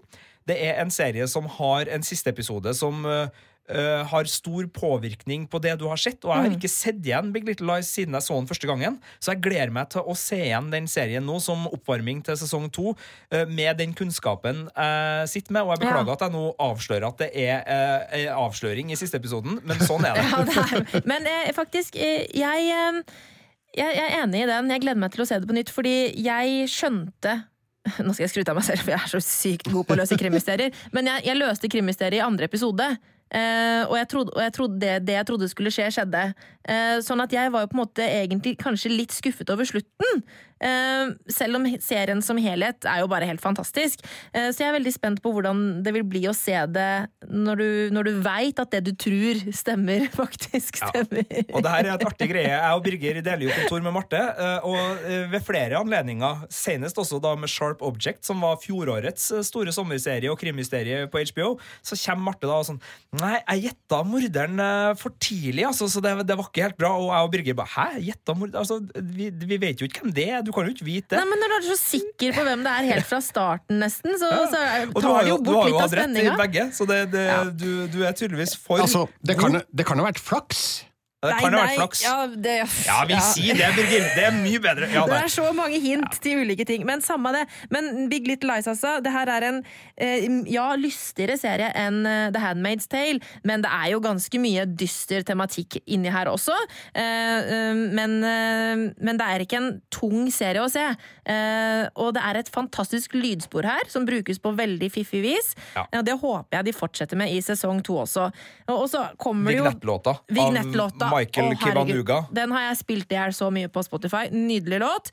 det er en serie som har en siste episode som øh, øh, har stor påvirkning på det du har sett. Og jeg har ikke sett igjen Big Little Lies siden jeg så den første gangen. Så jeg gleder meg til å se igjen den serien nå som oppvarming til sesong to, uh, med den kunnskapen jeg sitter med. Og jeg beklager Ja. at jeg nå avslører at det er uh, avsløring i siste episoden, men sånn er det. Ja, det er, men faktisk, jeg, jeg, jeg er enig i den. Jeg gleder meg til å se det på nytt, fordi jeg skjønte nå skal jeg skryte av meg selv, for jeg er så sykt god på å løse krimmysterier. Men jeg, jeg løste krimmysteriet i andre episode. Eh, og jeg trodde, og jeg trodde det, det jeg trodde skulle skje, skjedde. Uh, sånn at jeg var jo på en måte egentlig kanskje litt skuffet over slutten. Eh, selv om serien som helhet er jo bare helt fantastisk. Eh, så jeg er veldig spent på hvordan det vil bli å se det når du, når du veit at det du tror stemmer, faktisk stemmer. Og det her er et artig greie. Jeg og Birger deler jo kontor med Marte. eh, Og ved flere anledninger, senest også da med Sharp Object, som var fjorårets store sommerserie og krimhysterie på HBO, så kommer Marte da og sånn Nei, jeg gjetta morderen for tidlig, altså, så det, det var ikke helt bra. Og jeg og Birger bare Hæ? Gjetta morderen? Altså, vi, vi vet jo ikke hvem det er. Du kan jo ikke vite det. Nei, men Når du er så sikker på hvem det er helt fra starten, nesten, så, så Og du tar har det jo, spenninga. du har jo hatt rett i begge, så det, det, Ja. du, du er tydeligvis for Altså, det kan, jo det kan ha vært flaks. Det kan ha vært flaks. Ja, det, Ja, vi sier det, Birger. Det er mye bedre. Ja, Det er så mange hint til ulike ting. Men samme det. Men Big Little Lies, altså. Det her er en eh, ja, lystigere serie enn eh, The Handmaid's Tale, men det er jo ganske mye dyster tematikk inni her også. Eh, men, men det er ikke en tung serie å se. Eh, og det er et fantastisk lydspor her, som brukes på veldig fiffig vis. Ja. Og det håper jeg de fortsetter med i sesong to også. Og, og så kommer det jo Vignettlåta. Vignettlåta. Michael Å, Kibanuga. Den har jeg spilt i her så mye på Spotify. Nydelig låt.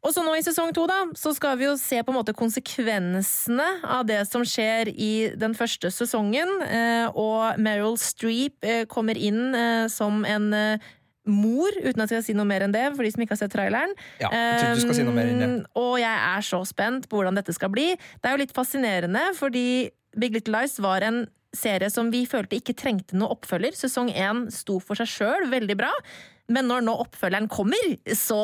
Og så nå i sesong to, da, så skal vi jo se på en måte konsekvensene av det som skjer i den første sesongen. Eh, og Meryl Streep eh, kommer inn eh, som en mor, uten at jeg skal si noe mer enn det, for de som ikke har sett traileren. Ja, jeg du skal si noe mer enn det. Og jeg er så spent på hvordan dette skal bli. Det er jo litt fascinerende, fordi Big Little Lies var en serie som vi følte ikke trengte noe oppfølger. Sesong én sto for seg sjøl veldig bra. Men når nå oppfølgeren kommer, så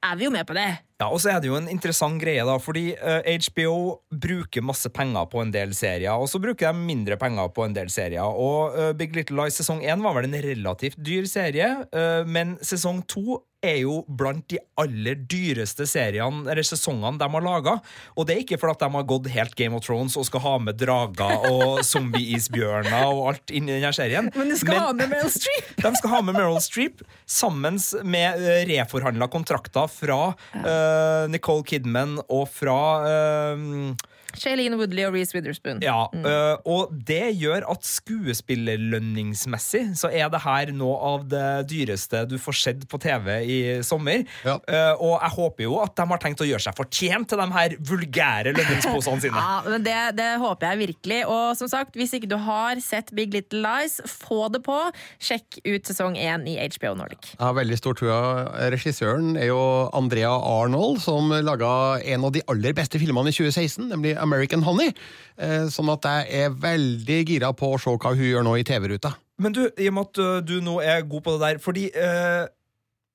er vi jo med på det. Ja, og så er det jo en interessant greie, da, fordi uh, HBO bruker masse penger på en del serier, og så bruker de mindre penger på en del serier. Og uh, Big Little Lies sesong 1 var vel en relativt dyr serie, uh, men sesong 2 er jo blant de aller dyreste seriene, eller sesongene de har laga. Og det er ikke fordi de har gått helt Game of Thrones og skal ha med drager og zombie-isbjørner og alt inni denne serien. Men de skal ha med Meryl Streep! De skal ha med Meryl Streep sammen med reforhandla kontrakter fra eh, Nicole Kidman og fra eh, Shailene Woodley og Reece Witherspoon. Ja, eh, og det gjør at skuespillerlønningsmessig så er det her noe av det dyreste du får sett på TV i sommer. Ja. Eh, og jeg håper jo at de har tenkt å gjøre seg fortjent til de her vulgære lønningsposene sine. Ja, men det, det håper jeg virkelig. Og som sagt, hvis ikke du har sett Big Little Lies, få det på. Sjekk ut sesong én i HBO Nordic. Jeg har veldig stor trua. Regissøren er jo Andrea Arnold, som laga en av de aller beste filmene i 2016, nemlig American Honey. Eh, Sånn at jeg er veldig gira på å se hva hun gjør nå i TV-ruta. Men du, i og med at uh, du nå er god på det der Fordi eh,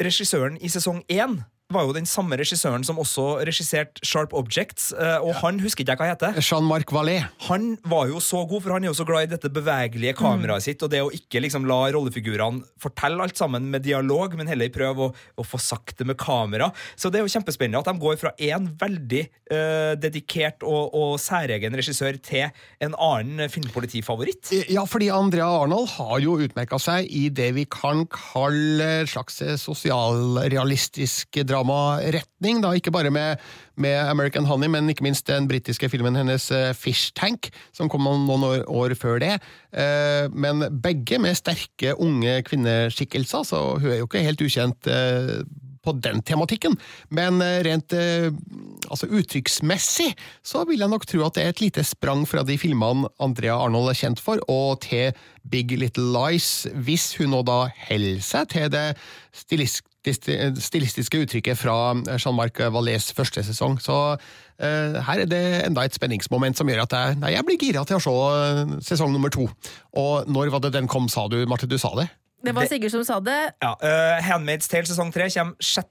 regissøren i sesong én var jo den samme regissøren som også regisserte Sharp Objects, Og og han husker ikke jeg hva heter. Jean-Marc Vallée. Han var jo så god, for han er jo så glad i dette bevegelige kameraet sitt, og det å ikke liksom la rollefigurene fortelle alt sammen med dialog, men heller prøve å, å få sagt det med kamera. Så det er jo kjempespennende at de går fra én veldig uh, dedikert og, og særegen regissør til en annen filmpolitifavoritt. Ja, fordi Andrea Arnold har jo utmerka seg i det vi kan kalle slags sosialrealistisk dramaretning. da, Ikke bare med, med American Honey, men ikke minst den britiske filmen hennes eh, Fish Tank, som kom noen år, år før det. Eh, Men begge med sterke, unge kvinneskikkelser, så hun er jo ikke helt ukjent eh, på den tematikken. Men rent altså uttrykksmessig så vil jeg nok tro at det er et lite sprang fra de filmene Andrea Arnold er kjent for, og til Big Little Lies, hvis hun nå da holder seg til det stilistiske stilistiske uttrykket fra Jean-Marc Vallées første sesong. Så eh, her er det enda et spenningsmoment som gjør at jeg, nei, jeg blir gira til å se eh, sesong nummer to. Og når var det den kom, sa du, Marte? Du sa det? Det var Sigurd som sa det. Ja, uh, Handmaid's Tale sesong tre kommer 6.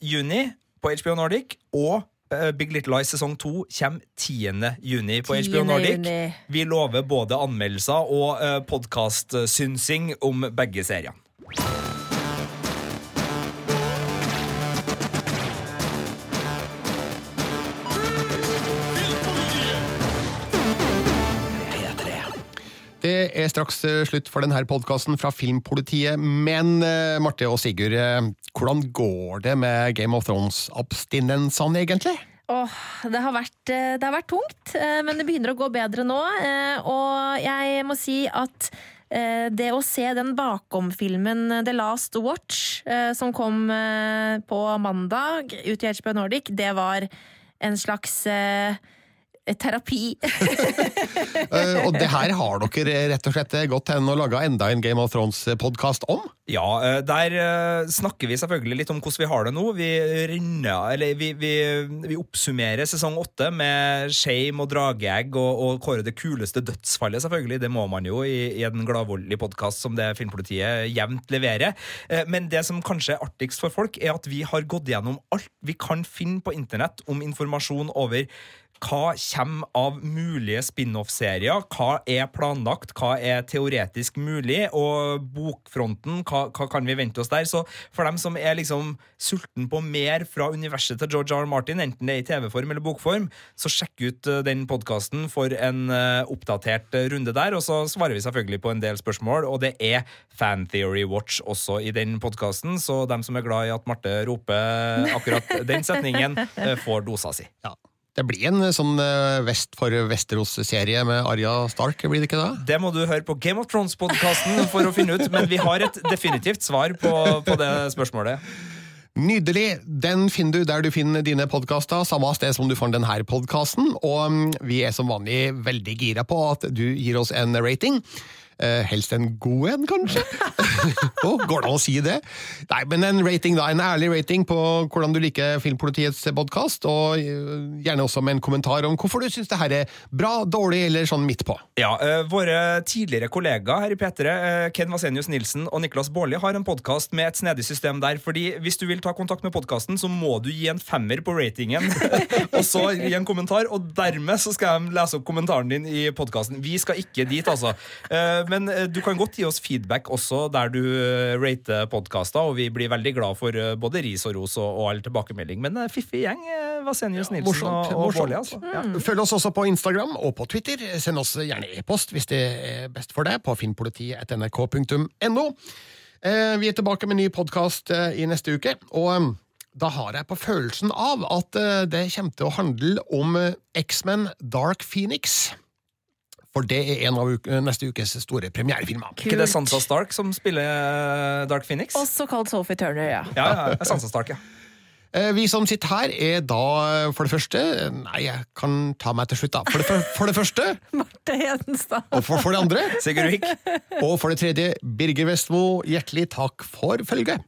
juni på HBO Nordic, og eh, Big Little Lies sesong 2 kommer 10. juni på 10. HBO Nordic. juni. Vi lover både anmeldelser og uh, podkastsynsing om begge seriene. Det er straks eh, slutt for denne podkasten fra Filmpolitiet, men eh, Marte og Sigurd, eh, hvordan går det med Game of Thrones-abstinensene, egentlig? Åh, det har, vært, det har vært tungt, men det begynner å gå bedre nå. Og jeg må si at det å se den bakom-filmen The Last Watch, som kom på mandag ut i HBO Nordic, det var en slags terapi. Eh, og det her har dere rett og slett gått hen og laga enda en Game of Thrones-podkast om? Ja, eh, der eh, snakker vi selvfølgelig litt om hvordan vi har det nå. Vi renner, eller vi, vi, vi oppsummerer sesong åtte med shame og drageegg og, og kårer det kuleste dødsfallet, selvfølgelig. Det må man jo i, i en gladvoldelig podkast som det Filmpolitiet jevnt leverer. Men det som kanskje er artigst for folk, er at vi har gått gjennom alt vi kan finne på internett om informasjon over hva kommer av mulige spin-off-serier? Hva er planlagt? Hva er teoretisk mulig? Og bokfronten, hva, hva kan vi vente oss der? Så for dem som er liksom sulten på mer fra universet til George R. R. Martin, enten det er i TV-form eller bokform, så sjekk ut eh, den podkasten for en eh, oppdatert eh, runde der. Og så svarer vi selvfølgelig på en del spørsmål, og det er Fan Theory Watch også i den podkasten, så dem som er glad i at Marte roper akkurat den setningen, får dosa si. Ja. Det blir en sånn eh, Vest for Vesterås-serie med Arja Stark, blir det ikke det? Det må du høre på Game of Thrones-podkasten for å finne ut, men vi har et definitivt svar på, på det spørsmålet. Nydelig! Den finner du der du finner dine podkaster, samme sted som du får denne podkasten. Og mm, vi er som vanlig veldig gira på at du gir oss en rating. Eh, helst en god en, kanskje? oh, går det an å si det? Nei, men en rating da, en ærlig rating på hvordan du liker Filmpolitiets podkast, og eh, gjerne også med en kommentar om hvorfor du syns det her er bra, dårlig eller sånn midt på. Ja, eh, Våre tidligere kollegaer her i P3, eh, Ken Vasenius Nilsen og Niklas Baarli, har en podkast med et snedig system der. fordi Hvis du vil ta kontakt med podkasten, så må du gi en femmer på ratingen, og så gi en kommentar. Og dermed så skal de lese opp kommentaren din i podkasten. Vi skal ikke dit, altså. Men eh, du kan godt gi oss feedback også der du eh, rater podkaster, og vi blir veldig glad for eh, både ris og ros og, og all tilbakemelding. Men fiffig gjeng, Vasenius Nilsen morsomt, og, og. Baarli, altså. Ja. Følg oss også på Instagram og på Twitter. Send oss gjerne e-post hvis det er best for deg, på filmpolitiet.nrk.no. Eh, Vi er tilbake med en ny podkast i neste uke, og da har jeg på følelsen av at det kommer til å handle om X-Men Dark Phoenix. For det er en av uke, neste ukes store premierefilmer. Ikke det Sansa Stark som spiller eh, Dark Phoenix? Også kalt Sophie Turner, ja. Ja, ja, Sansa Stark, ja. Eh, Vi som sitter her, er da for det første Nei, jeg kan ta meg til slutt, da. For det, for, for det første, Marte Hedenstad. og for, for det andre Sigurd Vik. Og for det tredje, Birger Vestmo, hjertelig takk for følget.